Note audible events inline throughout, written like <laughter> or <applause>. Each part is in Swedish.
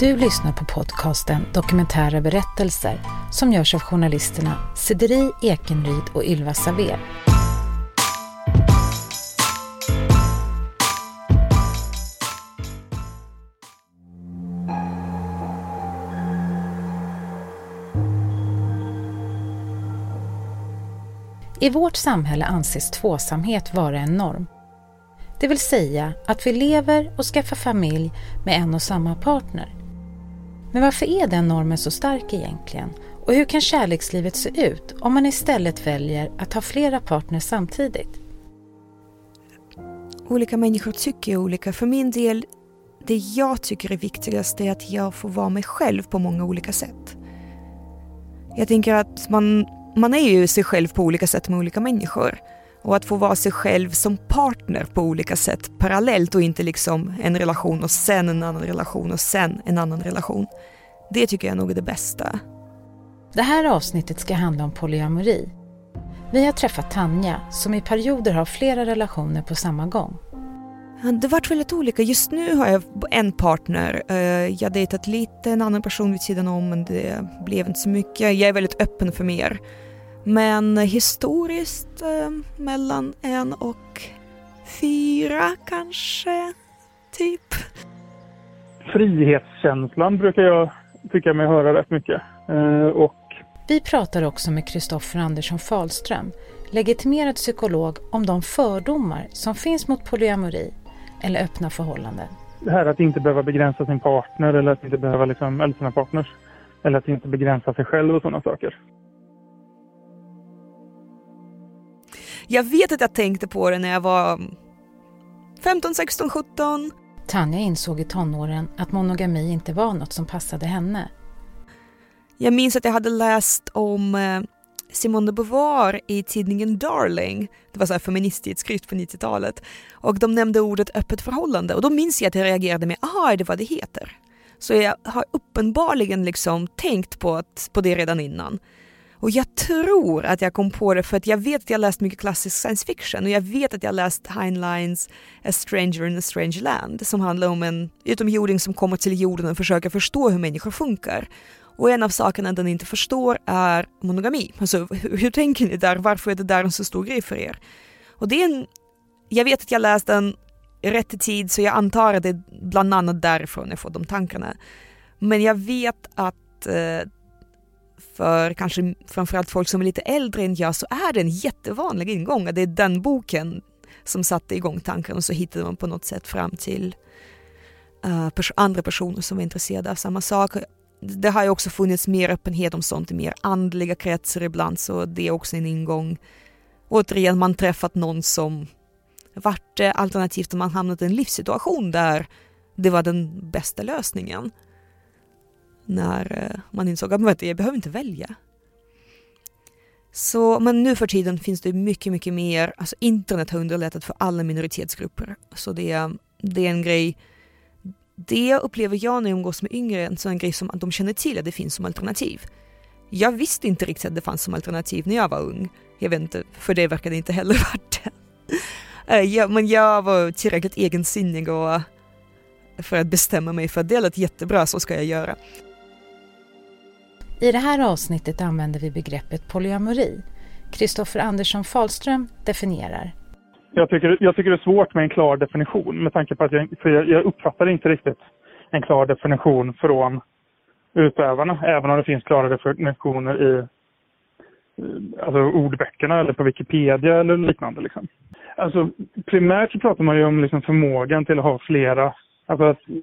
Du lyssnar på podcasten Dokumentära berättelser som görs av journalisterna Cederi Ekenryd och Ylva Saver. I vårt samhälle anses tvåsamhet vara en norm. Det vill säga att vi lever och skaffar familj med en och samma partner. Men varför är den normen så stark egentligen? Och hur kan kärlekslivet se ut om man istället väljer att ha flera partners samtidigt? Olika människor tycker olika. För min del, det jag tycker är viktigast är att jag får vara mig själv på många olika sätt. Jag tänker att man, man är ju sig själv på olika sätt med olika människor. Och att få vara sig själv som partner på olika sätt parallellt och inte liksom en relation och sen en annan relation och sen en annan relation. Det tycker jag nog är det bästa. Det här avsnittet ska handla om polyamori. Vi har träffat Tanja som i perioder har flera relationer på samma gång. Det vart väldigt olika. Just nu har jag en partner. Eh, jag har dejtat lite en annan person vid sidan om men det blev inte så mycket. Jag är väldigt öppen för mer. Men historiskt eh, mellan en och fyra kanske, typ. Frihetskänslan brukar jag tycka mig höra rätt mycket. Eh, och... Vi pratar också med Kristoffer Andersson Falström, legitimerad psykolog, om de fördomar som finns mot polyamori eller öppna förhållanden. Det här att inte behöva begränsa sin partner eller att inte behöva liksom, eller sina partners. Eller att inte begränsa sig själv och sådana saker. Jag vet att jag tänkte på det när jag var 15, 16, 17. Tanja insåg i tonåren att monogami inte var något som passade henne. Jag minns att jag hade läst om eh, Simone de Beauvoir i tidningen Darling. Det var så här feministtidskrift på 90-talet. Och de nämnde ordet öppet förhållande och då minns jag att jag reagerade med aha, är det vad det heter? Så jag har uppenbarligen liksom tänkt på, att, på det redan innan. Och jag tror att jag kom på det för att jag vet att jag läst mycket klassisk science fiction och jag vet att jag läst Heinleins A Stranger in a Strange Land som handlar om en utomjording som kommer till jorden och försöker förstå hur människor funkar. Och en av sakerna den inte förstår är monogami. Alltså hur, hur tänker ni där? Varför är det där en så stor grej för er? Och det är en, jag vet att jag läst den rätt i tid så jag antar att det är bland annat därifrån jag får de tankarna. Men jag vet att eh, för kanske framförallt folk som är lite äldre än jag så är det en jättevanlig ingång. Det är den boken som satte igång tanken och så hittade man på något sätt fram till uh, pers andra personer som var intresserade av samma sak. Det har ju också funnits mer öppenhet om sånt i mer andliga kretsar ibland så det är också en ingång. Återigen, man träffat någon som vart eh, alternativt om man hamnat i en livssituation där det var den bästa lösningen när eh, man insåg att jag behöver inte välja. Så, men nu för tiden finns det mycket, mycket mer. Alltså internet har underlättat för alla minoritetsgrupper. Så det, det är en grej. Det upplever jag när jag umgås med yngre, en sån grej som att de känner till att det finns som alternativ. Jag visste inte riktigt att det fanns som alternativ när jag var ung. Jag vet inte, för det verkade inte heller <laughs> varit det. Eh, ja, men jag var tillräckligt egensinnig och för att bestämma mig för att det lät jättebra, så ska jag göra. I det här avsnittet använder vi begreppet polyamori. Kristoffer Andersson Falström definierar. Jag tycker, jag tycker det är svårt med en klar definition med tanke på att jag, för jag, jag uppfattar inte riktigt en klar definition från utövarna, även om det finns klara definitioner i eh, alltså ordböckerna eller på Wikipedia eller liknande. Liksom. Alltså, primärt så pratar man ju om liksom förmågan till att ha flera, alltså att eh,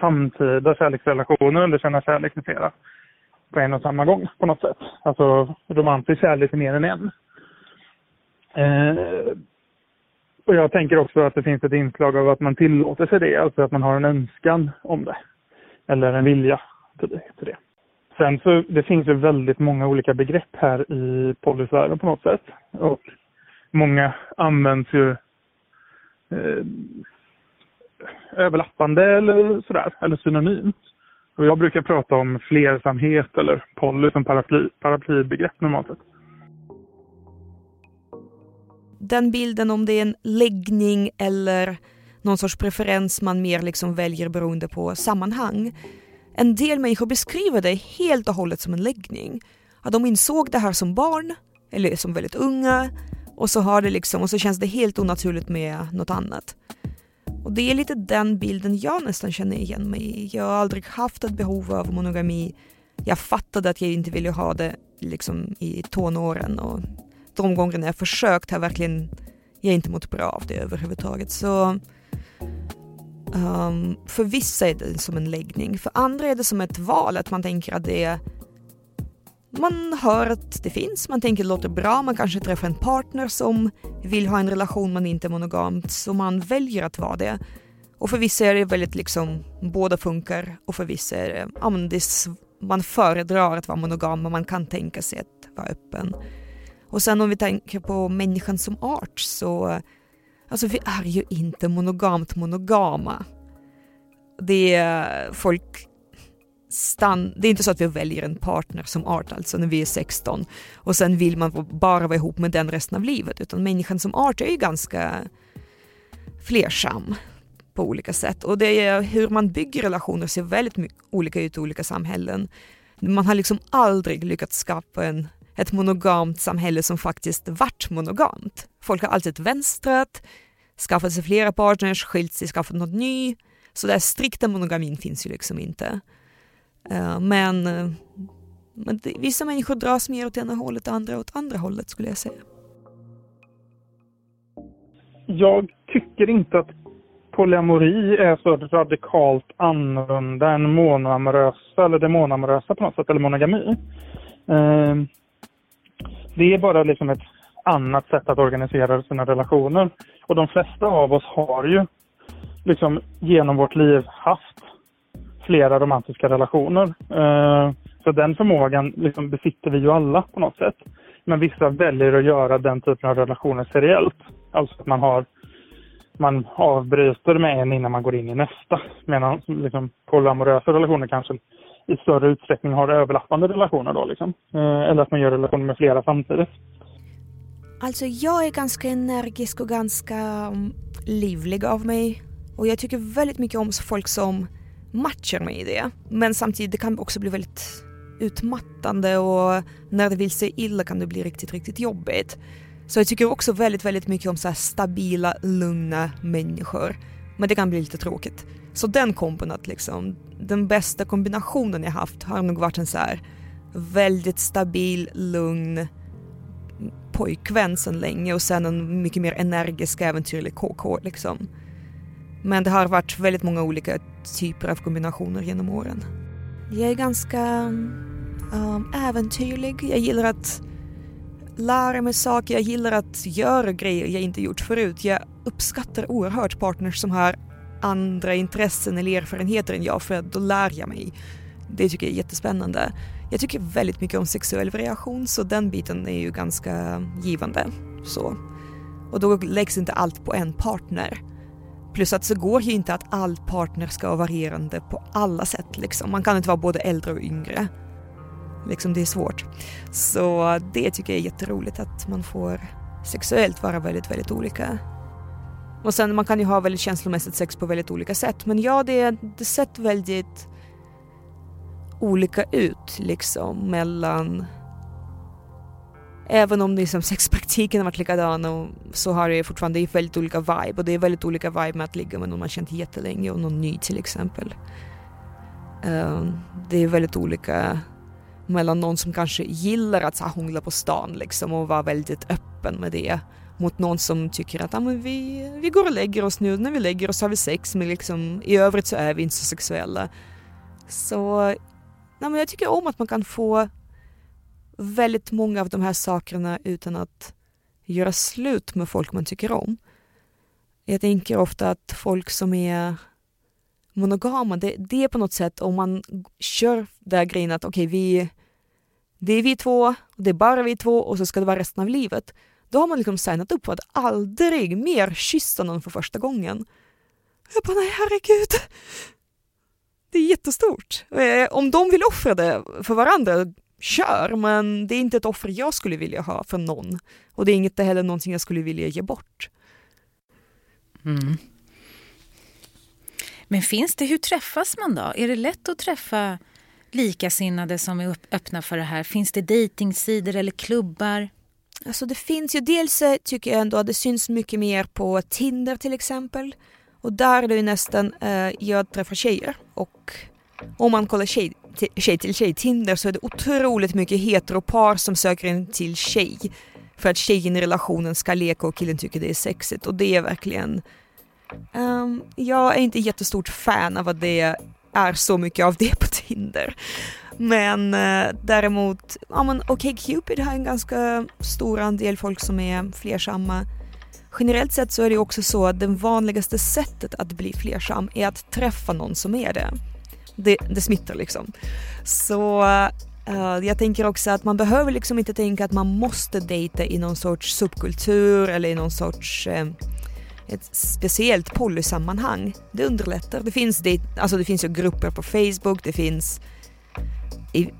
samtida kärleksrelationer eller känna kärlek med flera på en och samma gång på något sätt. Alltså romantisk kärlek är mer än en. Eh, och jag tänker också att det finns ett inslag av att man tillåter sig det, alltså att man har en önskan om det. Eller en vilja till det. Till det. Sen så, det finns ju väldigt många olika begrepp här i polisvärlden på något sätt. Och många används ju eh, överlappande eller sådär, eller synonymt. Och jag brukar prata om flersamhet eller poly som paraply, paraplybegrepp normalt sett. Den bilden om det är en läggning eller någon sorts preferens man mer liksom väljer beroende på sammanhang. En del människor beskriver det helt och hållet som en läggning. Att de insåg det här som barn, eller som väldigt unga, och så, har det liksom, och så känns det helt onaturligt med något annat. Och det är lite den bilden jag nästan känner igen mig i. Jag har aldrig haft ett behov av monogami. Jag fattade att jag inte ville ha det liksom i tonåren och de gångerna jag försökt har verkligen jag inte mått bra av det överhuvudtaget. Så um, för vissa är det som en läggning, för andra är det som ett val, att man tänker att det är man hör att det finns, man tänker det låter bra, man kanske träffar en partner som vill ha en relation men inte monogamt, så man väljer att vara det. Och för vissa är det väldigt liksom, båda funkar och för vissa är det, ja men det är, man föredrar att vara monogam men man kan tänka sig att vara öppen. Och sen om vi tänker på människan som art så, alltså vi är ju inte monogamt monogama. Det är folk stann, det är inte så att vi väljer en partner som art alltså när vi är 16 och sen vill man bara vara ihop med den resten av livet utan människan som art är ju ganska flersam på olika sätt och det är hur man bygger relationer ser väldigt olika ut i olika samhällen. Man har liksom aldrig lyckats skapa en, ett monogamt samhälle som faktiskt vart monogamt. Folk har alltid vänstrat, skaffat sig flera partners, skilt sig, skaffat något ny. Så den strikta monogamin finns ju liksom inte. Eh, men, eh, men vissa människor dras mer åt ena hållet, andra åt andra hållet skulle jag säga. Jag tycker inte att polyamori är så radikalt annorlunda än monoamorösa eller demonamorösa på något sätt, eller monogami. Ehm, det är bara liksom ett annat sätt att organisera sina relationer. Och de flesta av oss har ju liksom genom vårt liv haft flera romantiska relationer. Eh, så den förmågan liksom besitter vi ju alla på något sätt. Men vissa väljer att göra den typen av relationer seriellt. Alltså att man har man avbryter med en innan man går in i nästa. Medan liksom, polyamorösa relationer kanske i större utsträckning har överlappande relationer då liksom. Eh, eller att man gör relationer med flera samtidigt. Alltså jag är ganska energisk och ganska mm, livlig av mig. Och jag tycker väldigt mycket om folk som matchar mig i det. Men samtidigt det kan också bli väldigt utmattande och när det vill sig illa kan det bli riktigt, riktigt jobbigt. Så jag tycker också väldigt, väldigt mycket om så stabila, lugna människor. Men det kan bli lite tråkigt. Så den kombon att liksom, den bästa kombinationen jag haft har nog varit en så här väldigt stabil, lugn pojkvän sedan länge och sen en mycket mer energisk, äventyrlig KK liksom. Men det har varit väldigt många olika typer av kombinationer genom åren. Jag är ganska um, äventyrlig. Jag gillar att lära mig saker, jag gillar att göra grejer jag inte gjort förut. Jag uppskattar oerhört partners som har andra intressen eller erfarenheter än jag för då lär jag mig. Det tycker jag är jättespännande. Jag tycker väldigt mycket om sexuell variation så den biten är ju ganska givande. Så. Och då läggs inte allt på en partner. Plus att så går ju inte att all partner ska vara varierande på alla sätt liksom. Man kan inte vara både äldre och yngre. Liksom det är svårt. Så det tycker jag är jätteroligt att man får sexuellt vara väldigt, väldigt olika. Och sen man kan ju ha väldigt känslomässigt sex på väldigt olika sätt. Men ja, det, det sett väldigt olika ut liksom mellan Även om liksom sexpraktiken har varit likadan och så har det fortfarande det väldigt olika vibe och det är väldigt olika vibe med att ligga med någon man känt jättelänge och någon ny till exempel. Ehm, det är väldigt olika mellan någon som kanske gillar att så, hångla på stan liksom och vara väldigt öppen med det mot någon som tycker att ah, men vi, vi går och lägger oss nu, när vi lägger oss har vi sex men liksom i övrigt så är vi inte så sexuella. Så nej, men jag tycker om att man kan få väldigt många av de här sakerna utan att göra slut med folk man tycker om. Jag tänker ofta att folk som är monogama, det, det är på något sätt om man kör där grejen att okej, okay, vi, det är vi två, det är bara vi två och så ska det vara resten av livet. Då har man liksom signat upp på att aldrig mer kyssa någon för första gången. Jag bara, nej herregud. Det är jättestort. Eh, om de vill offra det för varandra, kör, men det är inte ett offer jag skulle vilja ha för någon. Och det är inte heller någonting jag skulle vilja ge bort. Mm. Men finns det, hur träffas man då? Är det lätt att träffa likasinnade som är öppna för det här? Finns det dejtingsidor eller klubbar? Alltså det finns ju dels tycker jag ändå att det syns mycket mer på Tinder till exempel. Och där är det ju nästan, eh, jag träffar tjejer och om man kollar tjej, tjej till tjej Tinder så är det otroligt mycket heteropar som söker in till tjej. För att tjejen i relationen ska leka och killen tycker det är sexigt och det är verkligen um, jag är inte jättestort fan av att det är så mycket av det på Tinder. Men uh, däremot, ja men okej okay, Cupid har en ganska stor andel folk som är flersamma. Generellt sett så är det också så att det vanligaste sättet att bli flersam är att träffa någon som är det. Det, det smittar liksom. Så uh, jag tänker också att man behöver liksom inte tänka att man måste dejta i någon sorts subkultur eller i någon sorts uh, ett speciellt polysammanhang. Det underlättar. Det finns, det, alltså det finns ju grupper på Facebook, det finns i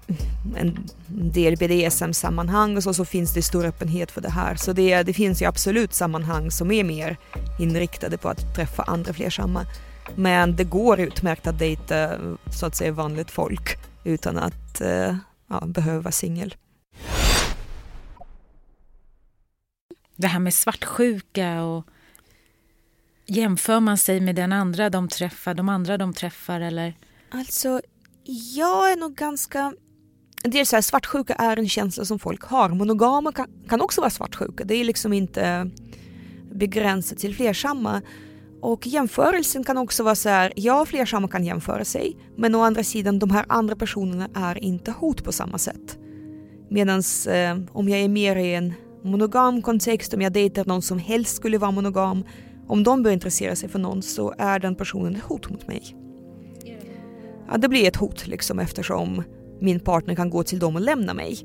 en del BDSM-sammanhang och så, så finns det stor öppenhet för det här. Så det, det finns ju absolut sammanhang som är mer inriktade på att träffa andra flersamma. Men det går utmärkt att dejta så att säga vanligt folk utan att uh, ja, behöva vara singel. Det här med svartsjuka och jämför man sig med den andra de träffar, de andra de träffar eller? Alltså, jag är nog ganska Dels så här, svartsjuka är en känsla som folk har. Monogama kan, kan också vara svartsjuka. Det är liksom inte begränsat till flersamma. Och jämförelsen kan också vara så här, ja flersamma kan jämföra sig, men å andra sidan de här andra personerna är inte hot på samma sätt. Medan eh, om jag är mer i en monogam kontext, om jag dejtar någon som helst skulle vara monogam, om de börjar intressera sig för någon så är den personen ett hot mot mig. Ja, det blir ett hot liksom eftersom min partner kan gå till dem och lämna mig.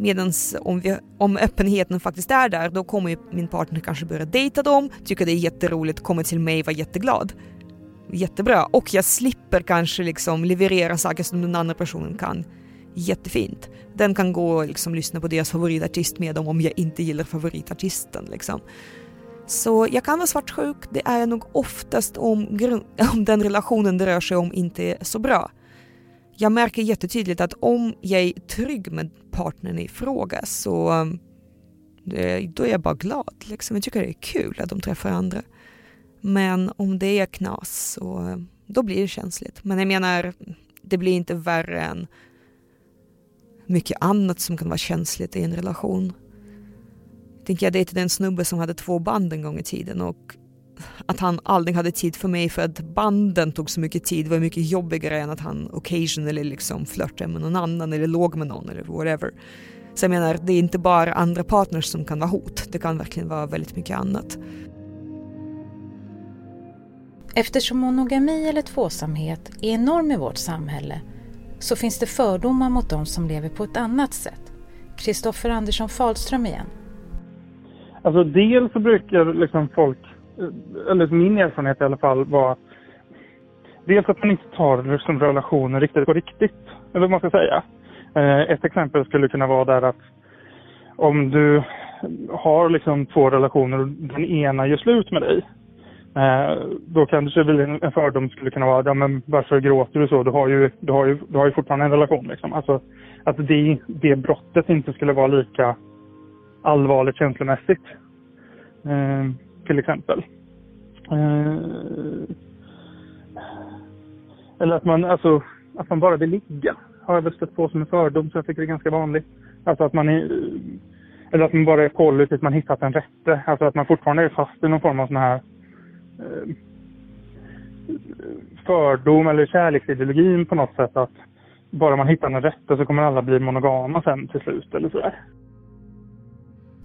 Medan om, om öppenheten faktiskt är där, då kommer min partner kanske börja dejta dem, tycka det är jätteroligt, komma till mig och vara jätteglad. Jättebra. Och jag slipper kanske liksom leverera saker som den andra personen kan. Jättefint. Den kan gå och liksom lyssna på deras favoritartist med dem om jag inte gillar favoritartisten. Liksom. Så jag kan vara svartsjuk, det är nog oftast om, <laughs> om den relationen det rör sig om inte är så bra. Jag märker jättetydligt att om jag är trygg med partnern i fråga så um, då är jag bara glad. Liksom. Jag tycker det är kul att de träffar andra. Men om det är knas så um, då blir det känsligt. Men jag menar, det blir inte värre än mycket annat som kan vara känsligt i en relation. Jag tänker jag dejtade en snubbe som hade två band en gång i tiden och att han aldrig hade tid för mig för att banden tog så mycket tid var mycket jobbigare än att han occasionally liksom flörtade med någon annan eller låg med någon eller whatever. Så jag menar, det är inte bara andra partners som kan vara hot, det kan verkligen vara väldigt mycket annat. Eftersom monogami eller tvåsamhet är enorm i vårt samhälle så finns det fördomar mot de som lever på ett annat sätt. Kristoffer Andersson Fahlström igen. Alltså dels så brukar liksom folk Eh, eller min erfarenhet i alla fall var dels att man inte tar liksom relationer riktigt på riktigt, eller vad man ska säga. Eh, ett exempel skulle kunna vara där att om du har liksom två relationer och den ena gör slut med dig. Eh, då kanske en fördom skulle kunna vara, ja men varför gråter du så? Du har ju, du har ju, du har ju fortfarande en relation liksom. Alltså att det, det brottet inte skulle vara lika allvarligt känslomässigt. Eh, till exempel. Eh, eller att man, alltså, att man bara vill ligga. Har jag väl stött på som en fördom, så jag tycker det är ganska vanligt. Alltså att man är, eller att man bara är kollo tills man hittat en rätte. Alltså att man fortfarande är fast i någon form av sån här eh, fördom eller kärleksideologin på något sätt att bara man hittar den rätte så kommer alla bli monogama sen till slut eller sådär.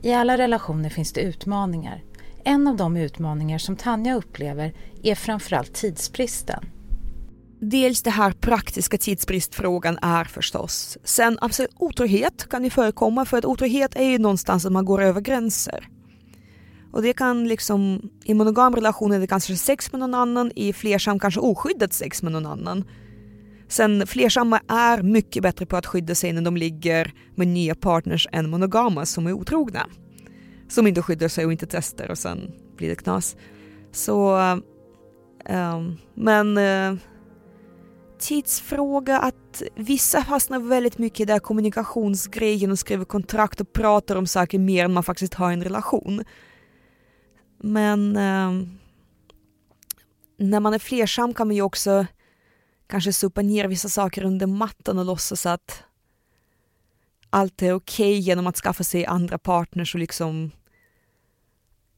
I alla relationer finns det utmaningar. En av de utmaningar som Tanja upplever är framförallt tidsbristen. Dels det här praktiska tidsbristfrågan är förstås. Sen absolut otrohet kan ju förekomma för att otrohet är ju någonstans att man går över gränser. Och det kan liksom, i monogam relation är det kanske sex med någon annan, i flersam kanske oskyddat sex med någon annan. Sen flersamma är mycket bättre på att skydda sig när de ligger med nya partners än monogama som är otrogna. Som inte skyddar sig och inte testar och sen blir det knas. Så Um, men uh, tidsfråga att vissa fastnar väldigt mycket i den kommunikationsgrejen och skriver kontrakt och pratar om saker mer än man faktiskt har en relation. Men uh, när man är flersam kan man ju också kanske sopa ner vissa saker under mattan och låtsas att allt är okej okay genom att skaffa sig andra partners och liksom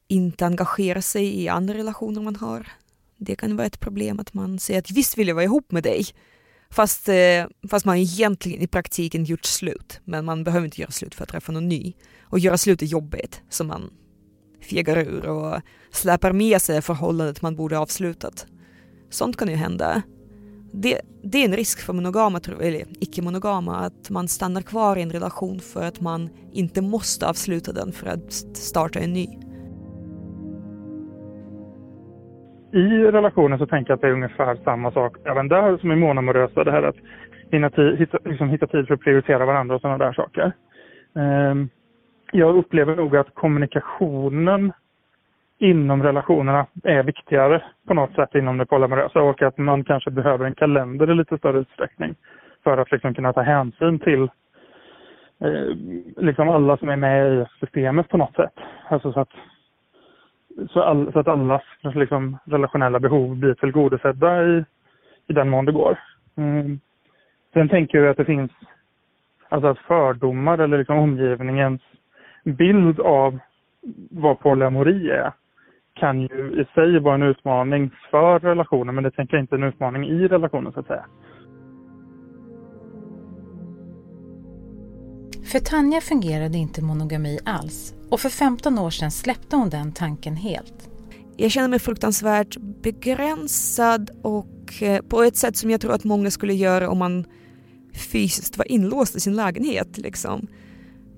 inte engagera sig i andra relationer man har. Det kan vara ett problem att man säger att visst vill jag vara ihop med dig. Fast, eh, fast man egentligen i praktiken gjort slut. Men man behöver inte göra slut för att träffa någon ny. Och göra slut är jobbigt, så man fegar ur och släpar med sig förhållandet man borde avslutat. Sånt kan ju hända. Det, det är en risk för monogama, eller icke-monogama, att man stannar kvar i en relation för att man inte måste avsluta den för att starta en ny. I relationen så tänker jag att det är ungefär samma sak även där som i monomorösa. Det här att hinna hitta, liksom hitta tid för att prioritera varandra och sådana där saker. Ehm, jag upplever nog att kommunikationen inom relationerna är viktigare på något sätt inom det polyamorösa och att man kanske behöver en kalender i lite större utsträckning för att liksom kunna ta hänsyn till eh, liksom alla som är med i systemet på något sätt. Alltså så att, så, all, så att allas liksom, relationella behov blir tillgodosedda i, i den mån det går. Mm. Sen tänker jag att det finns alltså att fördomar eller liksom omgivningens bild av vad polyamori är kan ju i sig vara en utmaning för relationen men det tänker jag inte en utmaning i relationen så att säga. För Tanja fungerade inte monogami alls och för 15 år sedan släppte hon den tanken helt. Jag känner mig fruktansvärt begränsad och eh, på ett sätt som jag tror att många skulle göra om man fysiskt var inlåst i sin lägenhet. Liksom.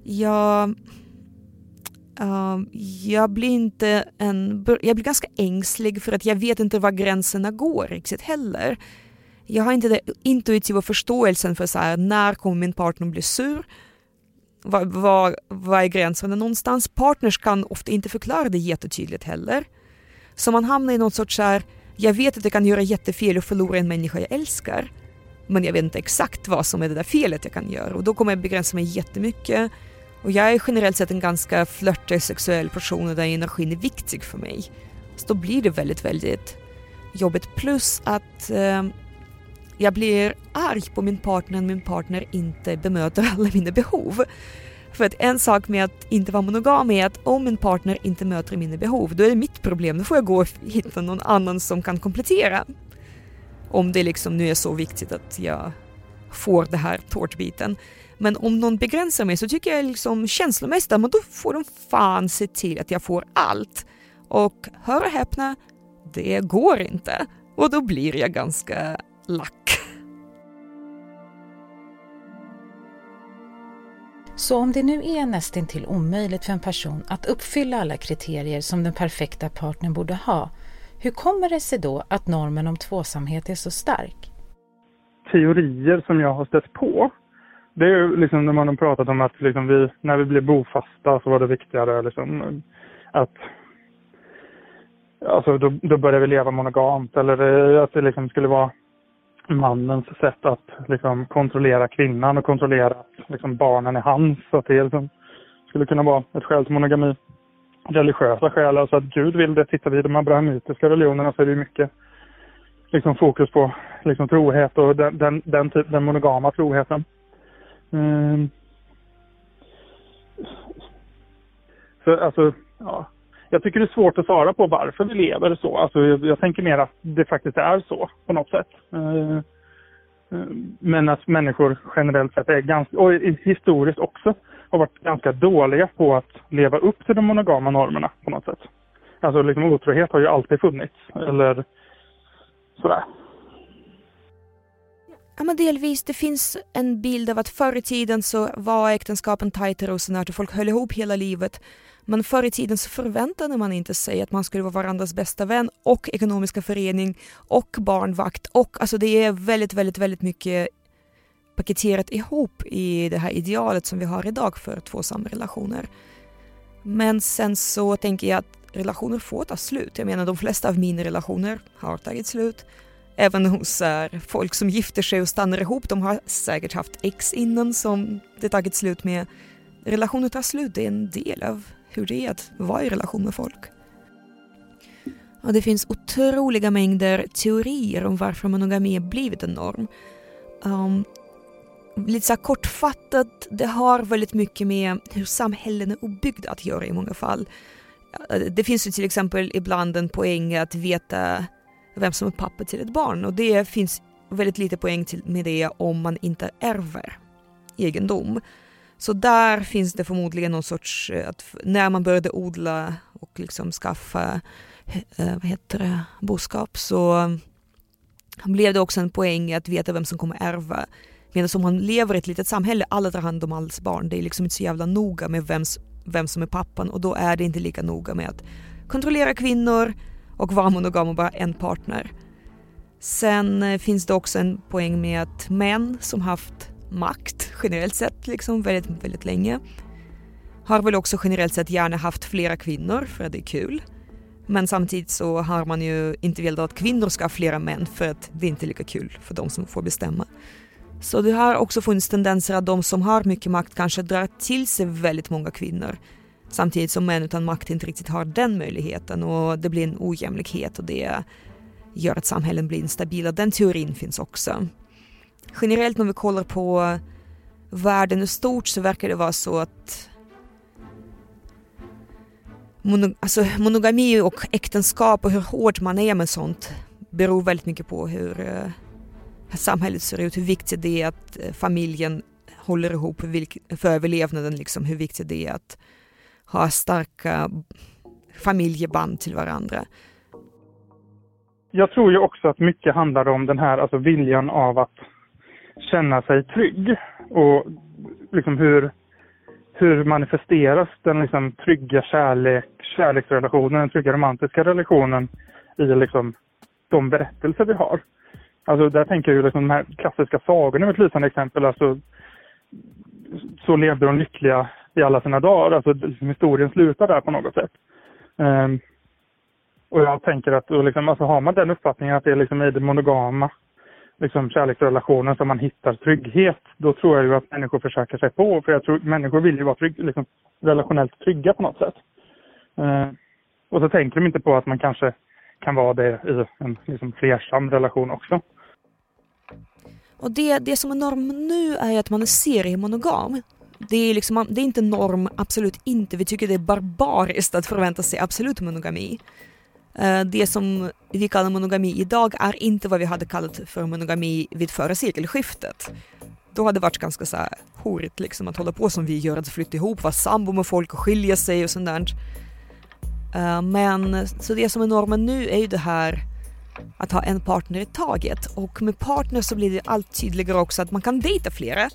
Jag Uh, jag blir inte en, jag blir ganska ängslig för att jag vet inte var gränserna går riktigt heller. Jag har inte den intuitiva förståelsen för så här, när kommer min partner bli sur? Var, var, var är gränserna någonstans? Partners kan ofta inte förklara det jättetydligt heller. Så man hamnar i någon sorts så här, jag vet att jag kan göra jättefel och förlora en människa jag älskar. Men jag vet inte exakt vad som är det där felet jag kan göra och då kommer jag begränsa mig jättemycket och jag är generellt sett en ganska flörtig sexuell person och där energin är viktig för mig. Så då blir det väldigt, väldigt jobbigt. Plus att eh, jag blir arg på min partner när min partner inte bemöter alla mina behov. För att en sak med att inte vara monogam är att om min partner inte möter mina behov, då är det mitt problem. Då får jag gå och hitta någon annan som kan komplettera. Om det liksom nu är så viktigt att jag får det här tårtbiten. Men om någon begränsar mig så tycker jag liksom känslomässigt att då får de fan se till att jag får allt. Och hör och häpna, det går inte. Och då blir jag ganska lack. Så om det nu är nästintill omöjligt för en person att uppfylla alla kriterier som den perfekta partnern borde ha, hur kommer det sig då att normen om tvåsamhet är så stark? Teorier som jag har stött på det är ju liksom när man har pratat om att liksom vi, när vi blev bofasta så var det viktigare liksom att Alltså då, då började vi leva monogamt eller att det liksom skulle vara mannens sätt att liksom kontrollera kvinnan och kontrollera att liksom barnen är hans. Så att det liksom skulle kunna vara ett skäl till monogami. Religiösa skäl, alltså att Gud vill det. Tittar vi i de abrahamitiska religionerna så är det mycket liksom fokus på liksom trohet och den, den, den, typ, den monogama troheten. Mm. Så alltså, ja. Jag tycker det är svårt att svara på varför vi lever så. Alltså, jag, jag tänker mer att det faktiskt är så på något sätt. Uh, men att människor generellt sett är ganska, och historiskt också, har varit ganska dåliga på att leva upp till de monogama normerna på något sätt. Alltså liksom otrohet har ju alltid funnits, eller sådär. Ja men delvis, det finns en bild av att förr i tiden så var äktenskapen tajtare och sådär och folk höll ihop hela livet. Men förr i tiden så förväntade man inte sig att man skulle vara varandras bästa vän och ekonomiska förening och barnvakt och alltså det är väldigt, väldigt, väldigt mycket paketerat ihop i det här idealet som vi har idag för tvåsamma relationer. Men sen så tänker jag att relationer får ta slut. Jag menar de flesta av mina relationer har tagit slut. Även hos här, folk som gifter sig och stannar ihop, de har säkert haft ex innan som det tagit slut med. Relationer tar slut, det är en del av hur det är att vara i relation med folk. Och det finns otroliga mängder teorier om varför monogami blivit en norm. Um, lite så kortfattat, det har väldigt mycket med hur samhällen är uppbyggda att göra i många fall. Det finns ju till exempel ibland en poäng att veta vem som är pappa till ett barn och det finns väldigt lite poäng till, med det om man inte ärver egendom. Så där finns det förmodligen någon sorts, eh, att när man började odla och liksom skaffa eh, vad heter det, boskap så blev det också en poäng att veta vem som kommer ärva. Medan om man lever i ett litet samhälle, alla tar hand om alls barn, det är liksom inte så jävla noga med vems, vem som är pappan och då är det inte lika noga med att kontrollera kvinnor och vara monogam och bara en partner. Sen eh, finns det också en poäng med att män som haft makt generellt sett liksom väldigt, väldigt länge har väl också generellt sett gärna haft flera kvinnor för att det är kul. Men samtidigt så har man ju inte velat att kvinnor ska ha flera män för att det är inte lika kul för de som får bestämma. Så det har också funnits tendenser att de som har mycket makt kanske drar till sig väldigt många kvinnor. Samtidigt som män utan makt inte riktigt har den möjligheten och det blir en ojämlikhet och det gör att samhällen blir instabila. Den teorin finns också. Generellt när vi kollar på världen i stort så verkar det vara så att mono, alltså monogami och äktenskap och hur hård man är med sånt beror väldigt mycket på hur uh, samhället ser ut, hur viktigt det är att eh, familjen håller ihop för överlevnaden, liksom, hur viktigt det är att ha starka familjeband till varandra. Jag tror ju också att mycket handlar om den här alltså viljan av att känna sig trygg och liksom hur hur manifesteras den liksom trygga kärlek, kärleksrelationen, den trygga romantiska relationen i liksom de berättelser vi har. Alltså där tänker jag ju liksom de här klassiska sagorna är ett lysande exempel. Alltså, så levde de lyckliga i alla sina dagar. Alltså liksom historien slutar där på något sätt. Um, och jag tänker att liksom, alltså, har man den uppfattningen att det är liksom i det monogama liksom kärleksrelationen som man hittar trygghet, då tror jag ju att människor försöker sig på. För jag tror människor vill ju vara trygg, liksom, relationellt trygga på något sätt. Eh, och så tänker de inte på att man kanske kan vara det i en liksom, flersam relation också. Och det, det som är norm nu är att man är seriemonogam. Det är, liksom, det är inte norm, absolut inte. Vi tycker det är barbariskt att förvänta sig absolut monogami. Eh, det som vi kallar monogami idag är inte vad vi hade kallat för monogami vid förra sekelskiftet. Då hade det varit ganska så här horigt liksom att hålla på som vi gör, att flytta ihop, vara sambo med folk och skilja sig och sånt där. Eh, men så det som är normen nu är ju det här att ha en partner i taget och med partner så blir det allt tydligare också att man kan dejta flera.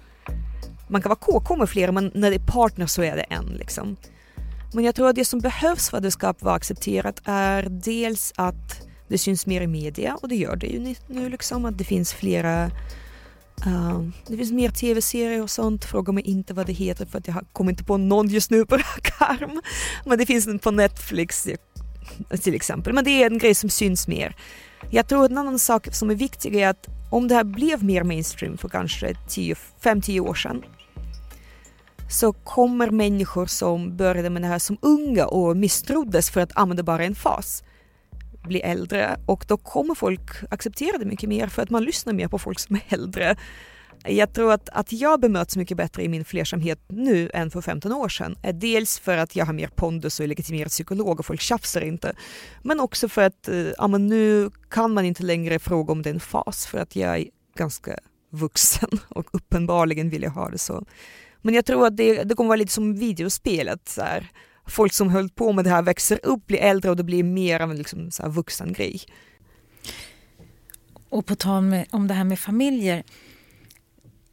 Man kan vara KK med flera men när det är partner så är det en liksom. Men jag tror att det som behövs för att det ska vara accepterat är dels att det syns mer i media och det gör det ju nu liksom att det finns flera uh, det finns mer tv-serier och sånt. Fråga mig inte vad det heter för att jag kommer inte på någon just nu på <laughs> rak arm. Men det finns en på Netflix eh, till exempel. Men det är en grej som syns mer. Jag tror att en annan sak som är viktig är att om det här blev mer mainstream för kanske 5-10 år sedan så kommer människor som började med det här som unga och misstroddes för att använda bara en fas bli äldre och då kommer folk acceptera det mycket mer för att man lyssnar mer på folk som är äldre. Jag tror att, att jag bemöts mycket bättre i min flersamhet nu än för 15 år sedan är dels för att jag har mer pondus och är legitimerad psykolog och folk tjafsar inte. Men också för att eh, ja, men nu kan man inte längre fråga om det är en fas för att jag är ganska vuxen <laughs> och uppenbarligen vill jag ha det så. Men jag tror att det, det kommer vara lite som videospelet. Så här. Folk som höll på med det här växer upp, blir äldre och det blir mer av en liksom, så här, vuxen grej. Och på tal med, om det här med familjer.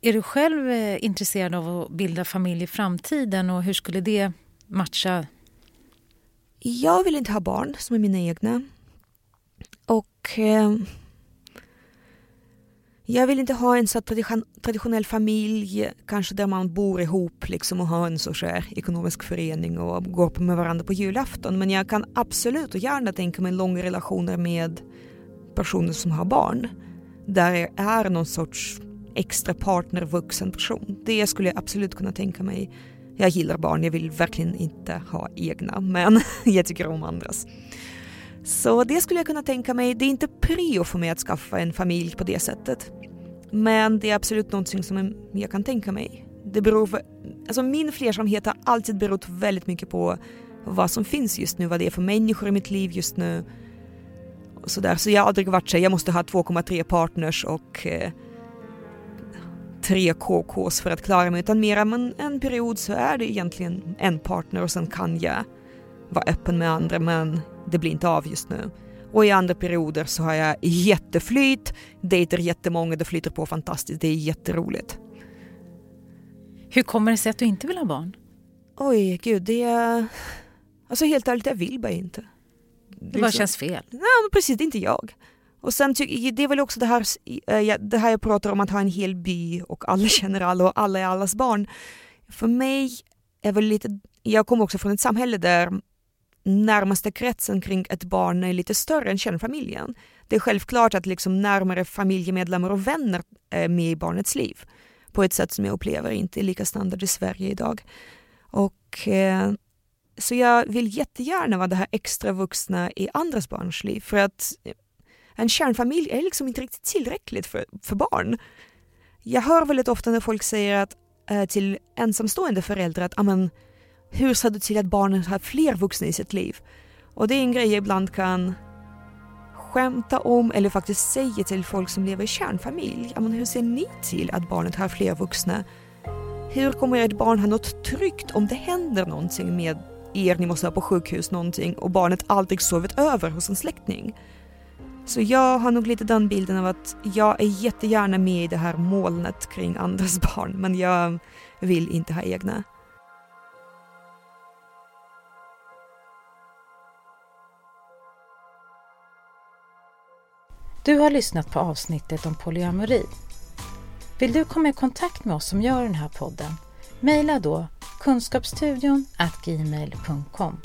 Är du själv eh, intresserad av att bilda familj i framtiden och hur skulle det matcha? Jag vill inte ha barn som är mina egna. Och eh, jag vill inte ha en så traditionell familj, kanske där man bor ihop liksom och har en så ekonomisk förening och går på med varandra på julafton. Men jag kan absolut och gärna tänka mig långa relationer med personer som har barn. Där jag är någon sorts extra partner, vuxen person. Det skulle jag absolut kunna tänka mig. Jag gillar barn, jag vill verkligen inte ha egna, men <laughs> jag tycker om andras. Så det skulle jag kunna tänka mig. Det är inte prio för mig att skaffa en familj på det sättet. Men det är absolut någonting som jag kan tänka mig. Det beror för, alltså min flersamhet har alltid berott väldigt mycket på vad som finns just nu, vad det är för människor i mitt liv just nu. Och så, där. så jag har aldrig varit så jag måste ha 2,3 partners och eh, tre KKs för att klara mig, utan mera men en period så är det egentligen en partner och sen kan jag vara öppen med andra men det blir inte av just nu. Och i andra perioder så har jag jätteflyt, dejtar jättemånga, det flyter på fantastiskt, det är jätteroligt. Hur kommer det sig att du inte vill ha barn? Oj, gud, det är... Alltså helt ärligt, jag vill bara inte. Det bara känns fel? Ja, men precis, det är inte jag. Och sen det är väl också det här, eh, det här jag pratar om att ha en hel by och alla <laughs> känner alla och alla är allas barn. För mig är väl lite, jag kommer också från ett samhälle där närmaste kretsen kring ett barn är lite större än kärnfamiljen. Det är självklart att liksom närmare familjemedlemmar och vänner är med i barnets liv på ett sätt som jag upplever inte är lika standard i Sverige idag. Och, eh, så jag vill jättegärna vara det här extra vuxna i andras barns liv för att eh, en kärnfamilj är liksom inte riktigt tillräckligt för, för barn. Jag hör väldigt ofta när folk säger att, eh, till ensamstående föräldrar att ah, amen, hur ser du till att barnen har fler vuxna i sitt liv? Och det är en grej jag ibland kan skämta om eller faktiskt säga till folk som lever i kärnfamilj. Men hur ser ni till att barnet har fler vuxna? Hur kommer ert barn ha något tryggt om det händer någonting med er, ni måste vara på sjukhus någonting och barnet aldrig sovit över hos en släkting? Så jag har nog lite den bilden av att jag är jättegärna med i det här molnet kring andras <laughs> barn, men jag vill inte ha egna. Du har lyssnat på avsnittet om polyamori. Vill du komma i kontakt med oss som gör den här podden? Maila då kunskapsstudion gmail.com